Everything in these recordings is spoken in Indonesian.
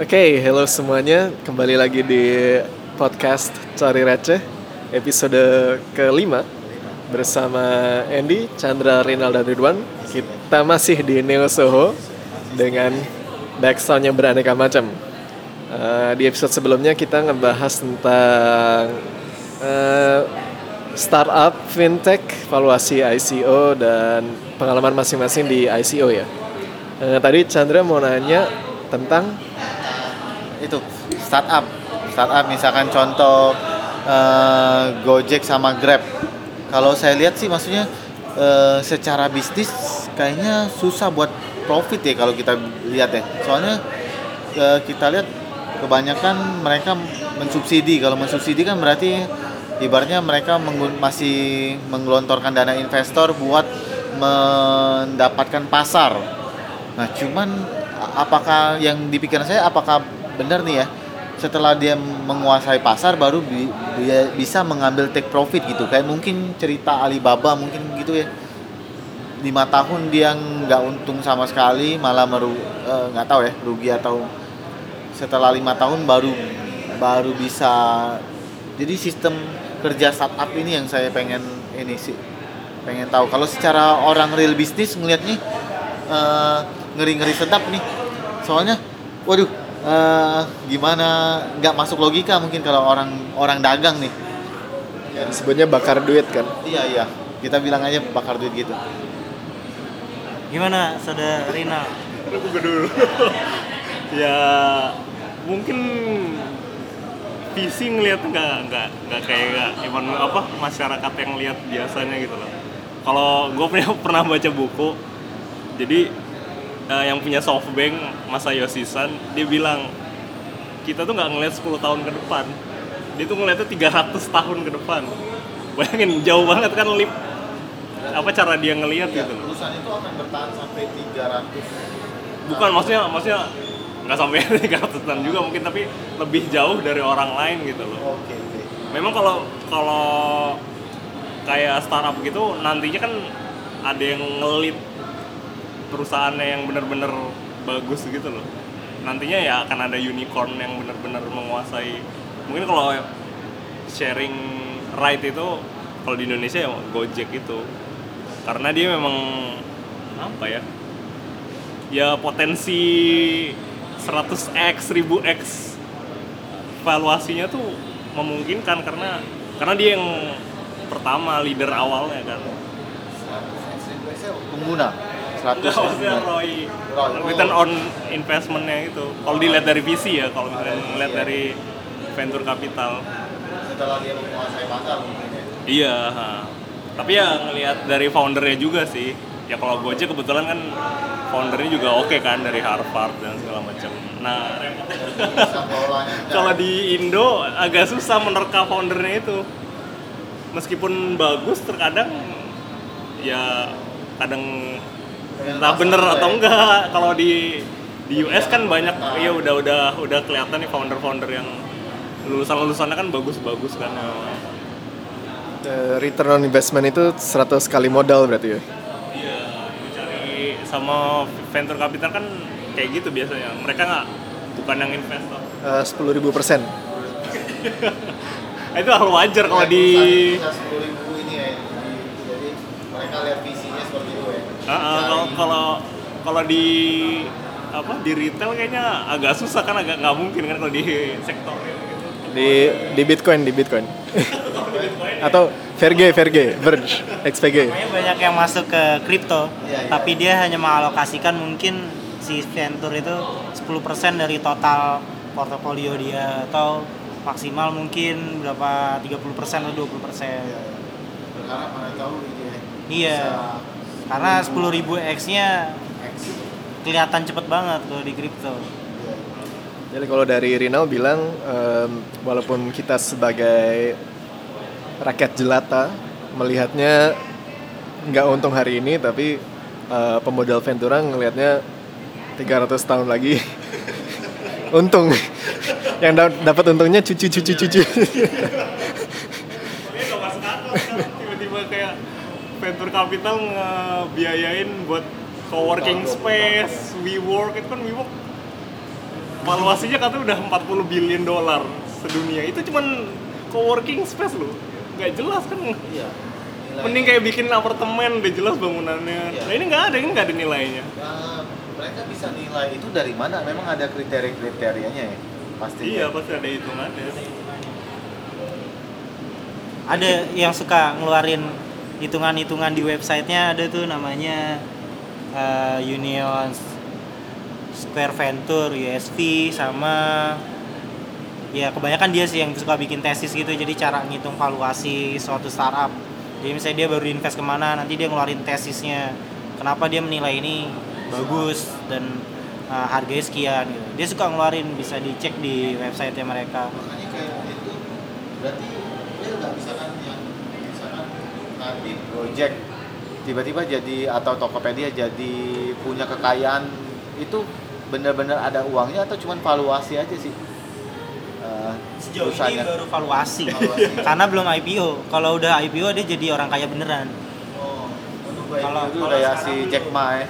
Oke, hello semuanya. Kembali lagi di podcast Cari Receh episode kelima bersama Andy, Chandra, Rinal, dan Ridwan. Kita masih di Neo Soho dengan backsound yang beraneka macam. Uh, di episode sebelumnya kita ngebahas tentang uh, startup, fintech, valuasi ICO dan pengalaman masing-masing di ICO ya. Uh, tadi Chandra mau nanya tentang itu startup. Startup misalkan contoh uh, Gojek sama Grab. Kalau saya lihat sih maksudnya uh, secara bisnis kayaknya susah buat profit ya kalau kita lihat ya. Soalnya uh, kita lihat kebanyakan mereka mensubsidi. Kalau mensubsidi kan berarti ibaratnya mereka masih menggelontorkan dana investor buat mendapatkan pasar. Nah cuman apakah yang dipikirkan saya apakah benar nih ya. Setelah dia menguasai pasar baru bi dia bisa mengambil take profit gitu. Kayak mungkin cerita Alibaba mungkin gitu ya. Lima tahun dia nggak untung sama sekali malah meru eh, nggak uh, tahu ya rugi atau setelah lima tahun baru baru bisa. Jadi sistem kerja startup ini yang saya pengen ini sih pengen tahu. Kalau secara orang real bisnis ngelihatnya uh, ngeri ngeri sedap nih. Soalnya waduh uh, gimana? Nggak masuk logika mungkin kalau orang orang dagang nih. Ya disebutnya bakar duit kan? Iya iya. Kita bilang aja bakar duit gitu. Gimana saudara Rina? Aku dulu. Ya mungkin visi ngeliat nggak nggak nggak kayak emang apa masyarakat yang lihat biasanya gitu loh. Kalau gue pernah pernah baca buku jadi uh, yang punya SoftBank masa Yosisan dia bilang kita tuh nggak ngeliat 10 tahun ke depan. Dia tuh ngeliatnya 300 tahun ke depan. Bayangin jauh banget kan lip apa cara dia ngelihat ya, gitu. perusahaan itu akan bertahan sampai 300 bukan maksudnya maksudnya nggak sampai 300 tahun juga mungkin tapi lebih jauh dari orang lain gitu loh. Oke okay, okay. memang kalau kalau kayak startup gitu nantinya kan ada yang ngelit perusahaannya yang benar-benar bagus gitu loh. Nantinya ya akan ada unicorn yang benar-benar menguasai. Mungkin kalau sharing ride itu kalau di Indonesia ya Gojek itu. Karena dia memang apa ya? Ya potensi 100x 1000x valuasinya tuh memungkinkan karena karena dia yang pertama leader awalnya kan. Pengguna 100 maksudnya ROI return on investmentnya itu kalau dilihat dari visi ya kalau misalnya melihat dari venture capital. Setelah dia menguasai pasar mungkin ya. Iya ha. tapi ya ngelihat dari foundernya juga sih. Ya kalau Gojek kebetulan kan foundernya juga oke okay kan dari Harvard dan segala macam. Nah kalau di Indo agak susah menerka foundernya itu. Meskipun bagus terkadang ya kadang entah bener atau enggak kalau di di US kan banyak ya udah udah udah kelihatan nih founder-founder yang lulusan lulusannya kan bagus-bagus kan uh, return on investment itu 100 kali modal berarti ya? Iya cari sama venture capital kan kayak gitu biasanya. Mereka nggak bukan yang investor. Sepuluh ribu persen. Itu hal wajar kalau di sepuluh ribu ini ya jadi mereka lihat visinya seperti itu ya kalau kalau kalau di apa di retail kayaknya agak susah kan agak nggak mungkin kan kalau di sektor gitu. di di bitcoin di bitcoin atau Verge Verge Verge XPG banyak yang masuk ke kripto ya, ya. tapi dia hanya mengalokasikan mungkin si venture itu 10% dari total portofolio dia atau maksimal mungkin berapa 30% atau 20% persen. Ya, Karena mana tahu gitu ya. Iya. Karena 10.000 X-nya kelihatan cepet banget kalau di kripto. Jadi kalau dari Rinal bilang um, walaupun kita sebagai rakyat jelata melihatnya nggak untung hari ini tapi uh, pemodal Ventura ngelihatnya 300 tahun lagi untung. Yang dapat untungnya cucu cucu cucu tiba-tiba kayak venture capital ngebiayain buat co-working space, WeWork itu kan WeWork valuasinya katanya udah 40 billion dolar sedunia itu cuman co-working space loh nggak jelas kan Iya. mending kayak bikin apartemen udah jelas bangunannya Iya. nah ini nggak ada ini nggak ada nilainya Nah, mereka bisa nilai itu dari mana? Memang ada kriteria-kriterianya ya? Pasti. iya pasti ada hitungannya ada yang suka ngeluarin hitungan-hitungan di websitenya ada tuh namanya eh, Union Square Venture USV sama ya kebanyakan dia sih yang suka bikin tesis gitu. Jadi cara ngitung valuasi suatu startup. Jadi misalnya dia baru invest ke mana nanti dia ngeluarin tesisnya. Kenapa dia menilai ini bagus dan eh, harganya sekian gitu. dia suka ngeluarin bisa dicek di websitenya mereka. Makanya kayak itu berarti dia nggak bisa kan yang misalkan nanti Gojek tiba-tiba jadi atau Tokopedia jadi punya kekayaan itu benar-benar ada uangnya atau cuma valuasi aja sih? Eh, Sejauh ini perusahaannya? baru valuasi. Valuasi. Karena belum IPO. Kalau udah IPO dia jadi orang kaya beneran. Oh, Kalau- itu udah ya si. Jack Ma ya.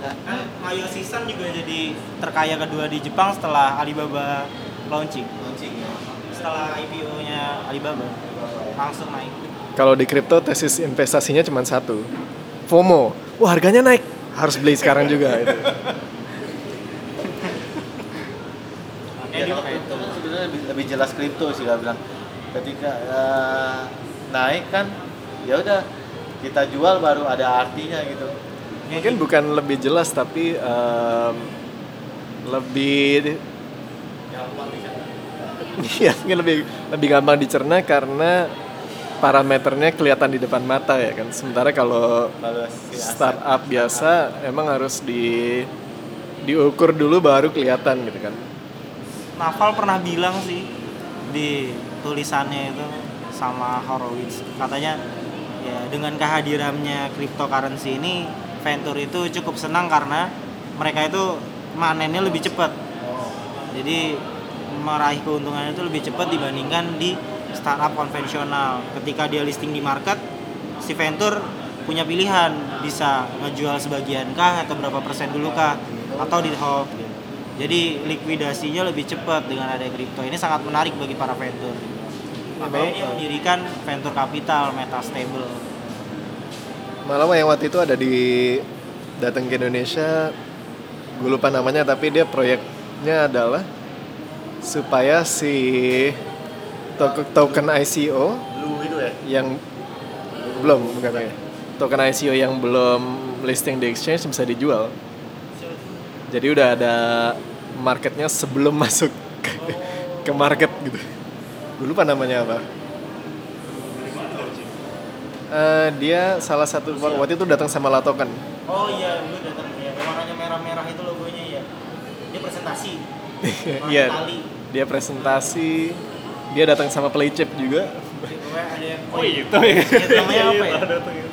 Kan Mayo Season juga jadi terkaya kedua di Jepang setelah Alibaba launching. Launching ya. Setelah IPO-nya Alibaba langsung naik. Kalau di kripto tesis investasinya cuma satu. FOMO. Wah, harganya naik. Harus beli sekarang juga itu. Ya, kalau kripto kan sebenarnya lebih, lebih jelas kripto sih kalau bilang. Ketika eh, naik kan, ya udah kita jual baru ada artinya gitu. Mungkin bukan lebih jelas tapi em, lebih Iya, mungkin lebih lebih gampang dicerna karena parameternya kelihatan di depan mata ya kan. Sementara kalau startup biasa emang harus di diukur dulu baru kelihatan gitu kan. Naval pernah bilang sih di tulisannya itu sama Horowitz katanya ya dengan kehadirannya cryptocurrency ini Venture itu cukup senang karena mereka itu manennya lebih cepat jadi meraih keuntungan itu lebih cepat dibandingkan di startup konvensional. Ketika dia listing di market si Venture punya pilihan bisa ngejual sebagian kah atau berapa persen dulu kah atau di hold. Jadi likuidasinya lebih cepat dengan ada kripto. Ini sangat menarik bagi para Venture makanya dia mendirikan Venture Capital Metastable. Malah yang waktu itu ada di datang ke Indonesia, gue lupa namanya tapi dia proyeknya adalah supaya si token ICO Blue itu ya. yang belum bukan ya token ICO yang belum listing di exchange bisa dijual. Jadi udah ada marketnya sebelum masuk ke, ke market gitu. Gue lupa namanya apa. Eh, dia salah satu waktu itu datang sama Latoken. oh iya dulu datang ya warnanya merah-merah itu logonya ya dia presentasi Iya. Dia presentasi, dia datang sama Playchip juga. Pokoknya ada yang oh itu ya Itu namanya apa ya? Ada tuh ya.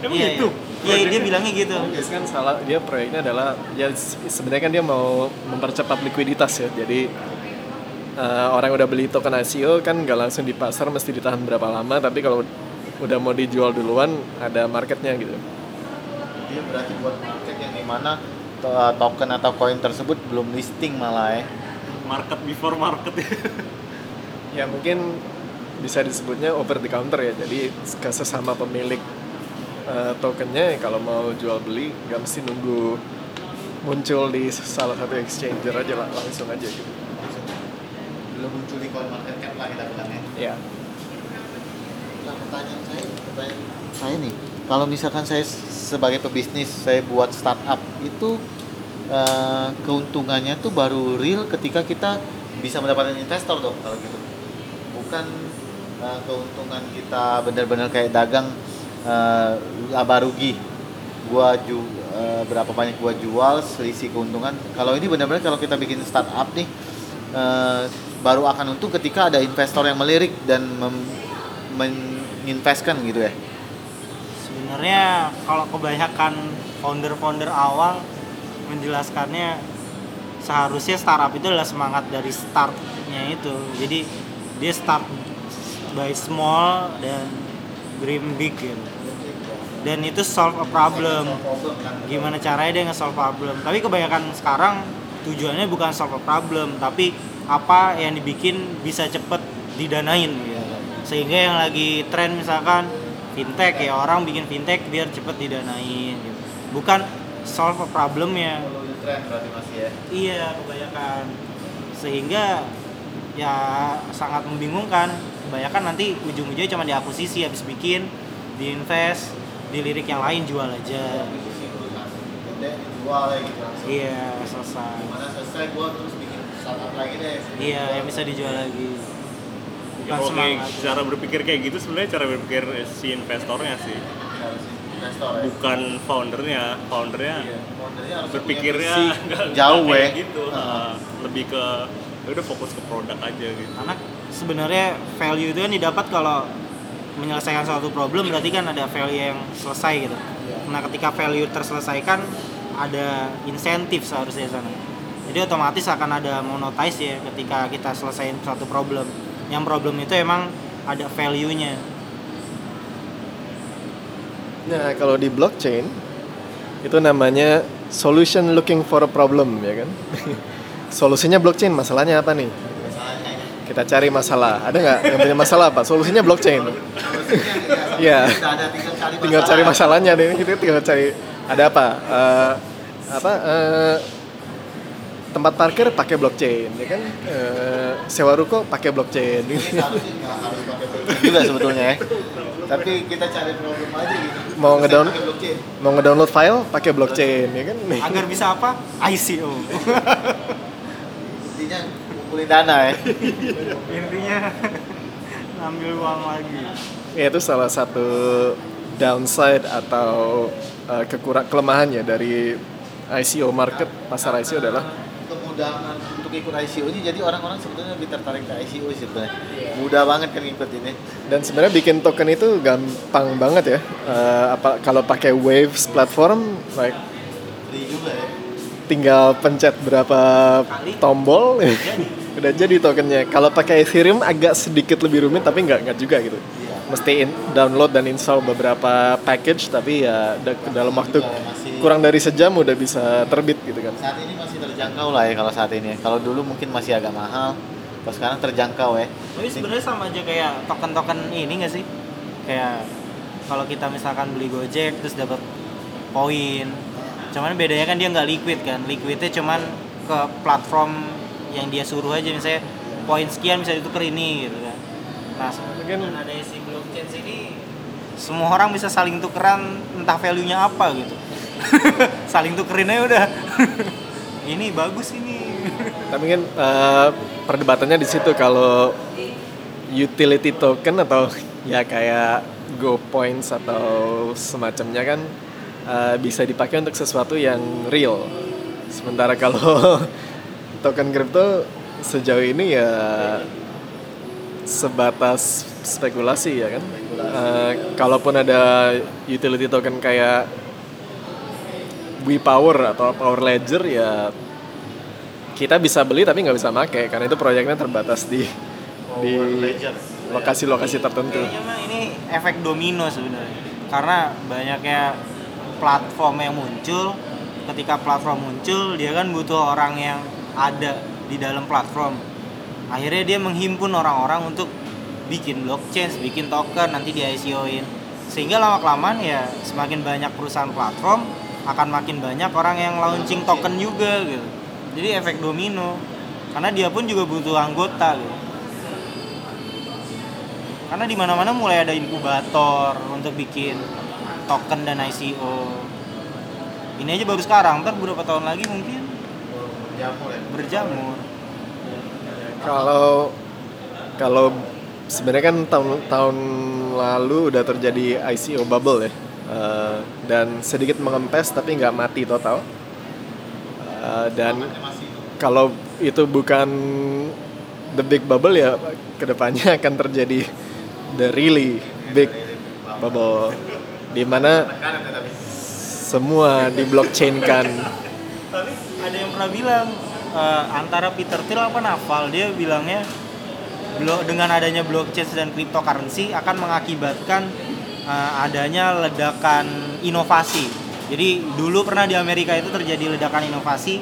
emang Iya, gitu Iya, iya, dia bilangnya gitu. Yes, kan salah dia proyeknya adalah ya se- sebenarnya kan dia mau mempercepat likuiditas ya. Jadi eh, orang yang udah beli token ICO kan nggak langsung di pasar mesti ditahan berapa lama tapi kalau udah mau dijual duluan ada marketnya gitu. Dia berarti buat market yang di mana to- uh, token atau koin tersebut belum listing malah ya. market before market ya mungkin bisa disebutnya over the counter ya. Jadi ke sesama pemilik eh, tokennya kalau mau jual beli nggak mesti nunggu muncul di salah satu exchanger aja lah langsung aja gitu. Belum muncul di coin market cap lah kita bilangnya. Ya. Nah, pertanyaan saya, pertanyaan saya nih, kalau misalkan saya sebagai pebisnis, saya buat startup itu eh, keuntungannya tuh baru real ketika kita bisa mendapatkan investor dong kalau gitu. Bukan eh, keuntungan kita benar-benar kayak dagang eh, laba rugi. Gua ju eh, berapa banyak gua jual selisih keuntungan. Kalau ini benar-benar kalau kita bikin startup nih eh, baru akan untung ketika ada investor yang melirik dan meninvestkan gitu ya. Sebenarnya kalau kebanyakan founder-founder awal menjelaskannya seharusnya startup itu adalah semangat dari startnya itu. Jadi dia start by small dan dream big gitu. Dan itu solve a problem. Gimana caranya dia nge-solve problem. Tapi kebanyakan sekarang tujuannya bukan solve a problem tapi apa yang dibikin bisa cepet didanain gitu. sehingga yang lagi tren misalkan fintech ya orang bikin fintech biar cepet didanain gitu. bukan solve a problem ya ya iya kebanyakan sehingga ya sangat membingungkan. Kebanyakan nanti ujung-ujungnya cuma diakuisisi habis bikin diinvest di lirik yang lain jual aja. Ya iya selesai. Mana selesai gua terus bikin startup lagi deh. Iya yang bisa dijual lagi. Ya, bukan kalau kayak cara berpikir kayak gitu sebenarnya cara berpikir si investornya sih. Investor ya. Bukan foundernya foundernya Iya, foundernya berpikirnya jauh ya. gitu. Heeh. Uh, lebih ke ya udah fokus ke produk aja gitu. Karena sebenarnya value itu kan didapat kalau menyelesaikan suatu problem berarti kan ada value yang selesai gitu. Nah ketika value terselesaikan ada insentif seharusnya di sana. Jadi otomatis akan ada monetize ya ketika kita selesaiin suatu problem. Yang problem itu emang ada value-nya. Nah, kalau di blockchain itu namanya solution looking for a problem ya kan. Solusinya blockchain, masalahnya apa nih? Kita cari masalah. Ada nggak yang punya masalah apa? Solusinya blockchain. Iya. Tinggal cari tinggal cari masalah. masalahnya nih. Kita tinggal cari ada apa? Eh, apa? eh, tempat parkir pakai blockchain, ya kan? Eh, sewa ruko pakai blockchain. Ini seharusnya nggak harus pakai blockchain juga sebetulnya ya tapi kita cari problem aja gitu Mau Saya ngedown- pakai blockchain Mau ngedownload file pakai blockchain, ya kan? agar bisa apa ICO intinya kumpulin dana ya. Intinya ngambil uang lagi. Ya itu salah satu downside atau uh, kekurang kelemahannya dari ICO market pasar ICO adalah kemudahan untuk ikut ICO ini jadi orang-orang sebetulnya lebih tertarik ke ICO sih sebetulnya mudah banget kan ngikut ini. Dan sebenarnya bikin token itu gampang banget ya. Uh, apa kalau pakai Waves platform like beli juga ya tinggal pencet berapa tombol. Udah jadi tokennya. Kalau pakai Ethereum agak sedikit lebih rumit tapi nggak nggak juga gitu. Mesti in- download dan install beberapa package tapi ya da- dalam waktu masih kurang dari sejam udah bisa terbit gitu kan. Saat ini masih terjangkau lah ya kalau saat ini. Kalau dulu mungkin masih agak mahal kalau sekarang terjangkau ya. Tapi sebenarnya sama aja kayak token-token ini gak sih? Kayak kalau kita misalkan beli Gojek terus dapat poin. Cuman bedanya kan dia nggak liquid kan. Liquidnya cuman ke platform yang dia suruh aja misalnya poin sekian bisa ditukar ini gitu kan. Nah, Mungkin- dengan ada si blockchain sini semua orang bisa saling tukeran entah value-nya apa gitu. saling tukerin aja udah. ini bagus ini. tapi kan uh, perdebatannya di situ kalau utility token atau ya kayak go points atau semacamnya kan uh, bisa dipakai untuk sesuatu yang real sementara kalau token kripto sejauh ini ya sebatas spekulasi ya kan Uh, kalaupun ada utility token kayak WePower atau Power Ledger ya kita bisa beli tapi nggak bisa pakai karena itu proyeknya terbatas di di lokasi-lokasi tertentu. Kayaknya mah ini efek domino sebenarnya. Karena banyaknya platform yang muncul, ketika platform muncul, dia kan butuh orang yang ada di dalam platform. Akhirnya dia menghimpun orang-orang untuk bikin blockchain, bikin token, nanti di ICO-in. Sehingga lama-kelamaan ya semakin banyak perusahaan platform, akan makin banyak orang yang launching token juga gitu. Jadi efek domino. Karena dia pun juga butuh anggota gitu karena di mana-mana mulai ada inkubator untuk bikin token dan ICO ini aja baru sekarang ntar beberapa tahun lagi mungkin jamur ya? berjamur. Kalau kalau sebenarnya kan tahun tahun lalu udah terjadi ICO bubble ya. Eh, dan sedikit mengempes tapi nggak mati total. Eh, dan kalau itu bukan the big bubble ya ke depannya akan terjadi the really big bubble di mana semua di blockchain kan tapi ada yang pernah bilang eh, antara Peter Thiel apa Naval dia bilangnya dengan adanya blockchain dan cryptocurrency akan mengakibatkan eh, adanya ledakan inovasi. Jadi dulu pernah di Amerika itu terjadi ledakan inovasi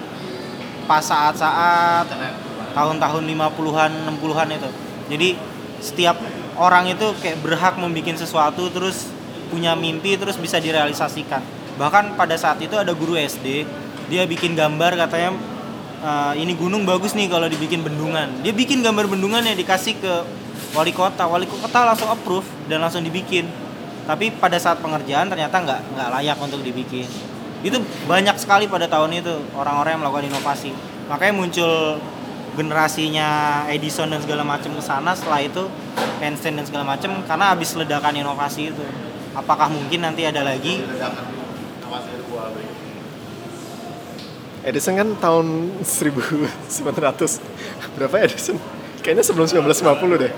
pas saat-saat tahun-tahun 50-an 60-an itu. Jadi setiap orang itu kayak berhak membuat sesuatu terus punya mimpi terus bisa direalisasikan. Bahkan pada saat itu ada guru SD dia bikin gambar katanya "Eh, ini gunung bagus nih kalau dibikin bendungan. Dia bikin gambar bendungan yang dikasih ke wali kota. Wali kota langsung approve dan langsung dibikin. Tapi pada saat pengerjaan ternyata nggak nggak layak untuk dibikin. Itu banyak sekali pada tahun itu orang-orang yang melakukan inovasi. Makanya muncul generasinya Edison dan segala macam ke sana. Setelah itu Einstein dan segala macam karena habis ledakan inovasi itu apakah mungkin nanti ada lagi Edison kan tahun 1900 berapa Edison? Kayaknya sebelum 1950 deh.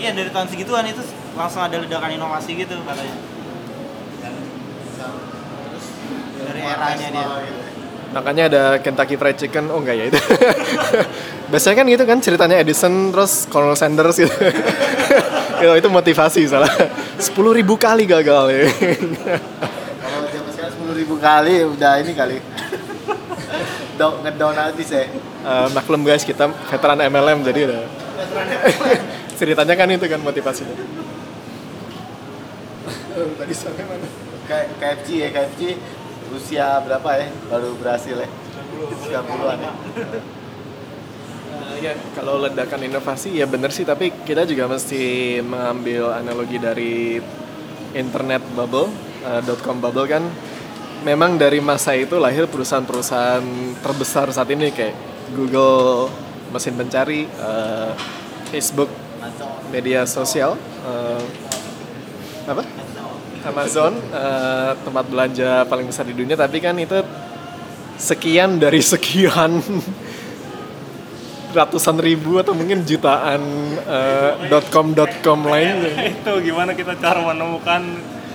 Iya dari tahun segituan itu langsung ada ledakan inovasi gitu katanya dari eranya dia Makanya ada Kentucky Fried Chicken, oh enggak ya itu. Biasanya kan gitu kan ceritanya Edison terus Colonel Sanders gitu. itu, itu motivasi salah. 10.000 kali gagal ya. Kalau zaman sekarang sepuluh ribu kali udah ini kali. Down ngedown habis ya. Eh, maklum guys kita veteran MLM jadi udah. ceritanya kan itu kan motivasinya. Tadi sampai mana? KFC ya KFC usia berapa ya? Baru berhasil ya? 90-an ya. Eh, ya kalau ledakan inovasi ya bener sih. Tapi kita juga mesti mengambil analogi dari internet bubble eh, dot com bubble kan. Memang dari masa itu lahir perusahaan-perusahaan terbesar saat ini kayak Google mesin pencari eh, Facebook media sosial eh, apa Amazon eh, tempat belanja paling besar di dunia tapi kan itu sekian dari sekian ratusan ribu atau mungkin jutaan eh, .com .com lain. Itu gimana kita cara menemukan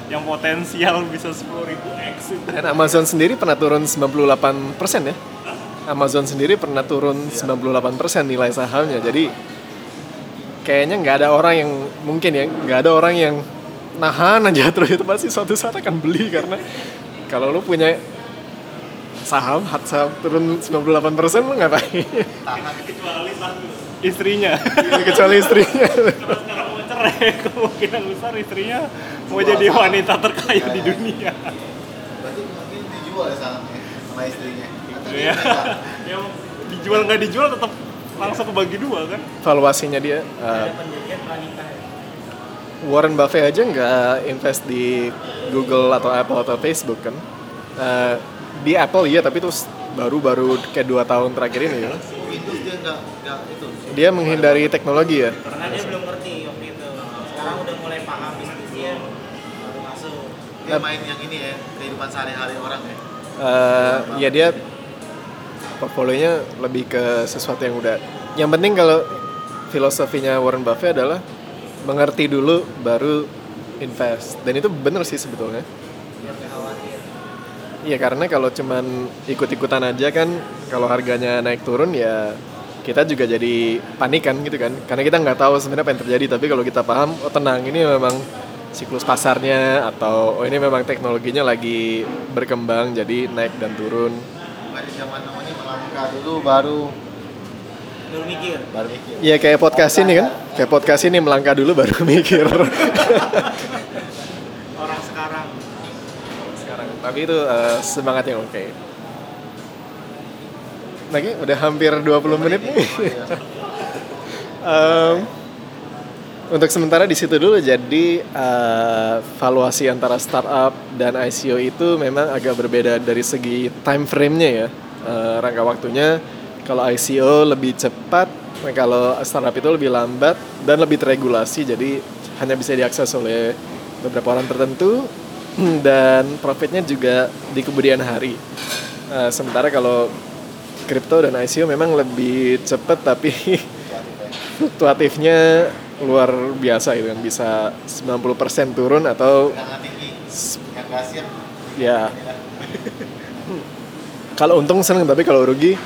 yang potensial bisa 10.000 x itu dan Amazon sendiri pernah turun 98 persen ya. Amazon sendiri pernah turun 98 persen nilai sahamnya. Jadi kayaknya nggak ada orang yang mungkin ya nggak ada orang yang nahan aja terus itu pasti suatu saat akan beli karena kalau lu punya saham hak saham turun 98 persen lu ngapain? Kecuali satu istrinya. Kecuali istrinya. Sekarang mau cerai kemungkinan besar istrinya mau jadi wanita terkaya di dunia. Berarti mungkin dijual ya sahamnya sama istrinya. Ya yang dijual nggak dijual tetap langsung kebagi dua kan? Valuasinya dia pranikah Warren Buffett aja nggak invest di Google atau Apple atau Facebook kan? Eh, di Apple iya tapi itu baru-baru kayak dua tahun terakhir ini ya. Windows dia nggak nggak itu. dia menghindari teknologi ya? Karena dia belum ngerti waktu itu. Sekarang udah mulai paham bisnisnya baru masuk. Dia main yang ini ya kehidupan sehari-hari orang ya. Eh, ya dia portfolionya lebih ke sesuatu yang udah yang penting kalau filosofinya Warren Buffett adalah mengerti dulu baru invest. Dan itu bener sih sebetulnya. Iya karena kalau cuman ikut-ikutan aja kan kalau harganya naik turun ya kita juga jadi panik kan gitu kan. Karena kita nggak tahu sebenarnya apa yang terjadi tapi kalau kita paham oh tenang ini memang siklus pasarnya atau oh ini memang teknologinya lagi berkembang jadi naik dan turun. Pada zaman namanya melangkah dulu baru baru mikir. Baru mikir. Iya kayak podcast ini kan? Kayak podcast ini melangkah dulu baru mikir. Orang sekarang. Sekarang. Tapi itu eh, semangat yang oke. Lagi? Udah hampir 20 menit? Nih Em, untuk sementara di situ dulu. Jadi eh, valuasi antara startup dan ICO itu memang agak berbeda dari segi time frame-nya ya Eh, rangka waktunya kalau ICO lebih cepat kalau startup itu lebih lambat dan lebih teregulasi jadi hanya bisa diakses oleh beberapa orang tertentu dan profitnya juga di kemudian hari. Eh, sementara kalau kripto dan ICO memang lebih cepat tapi fluktuatifnya luar biasa itu kan. Bisa 90% turun atau siap. ya. Kalau untung seneng tapi kalau rugi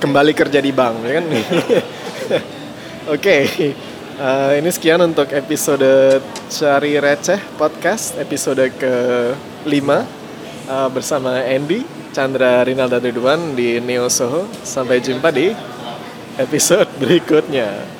kembali kerja di bank ya kan oke eh, ini sekian untuk episode cari receh podcast episode ke 5 bersama Andy Chandra Rinalda Ridwan di Neo Soho. Sampai jumpa di episode berikutnya.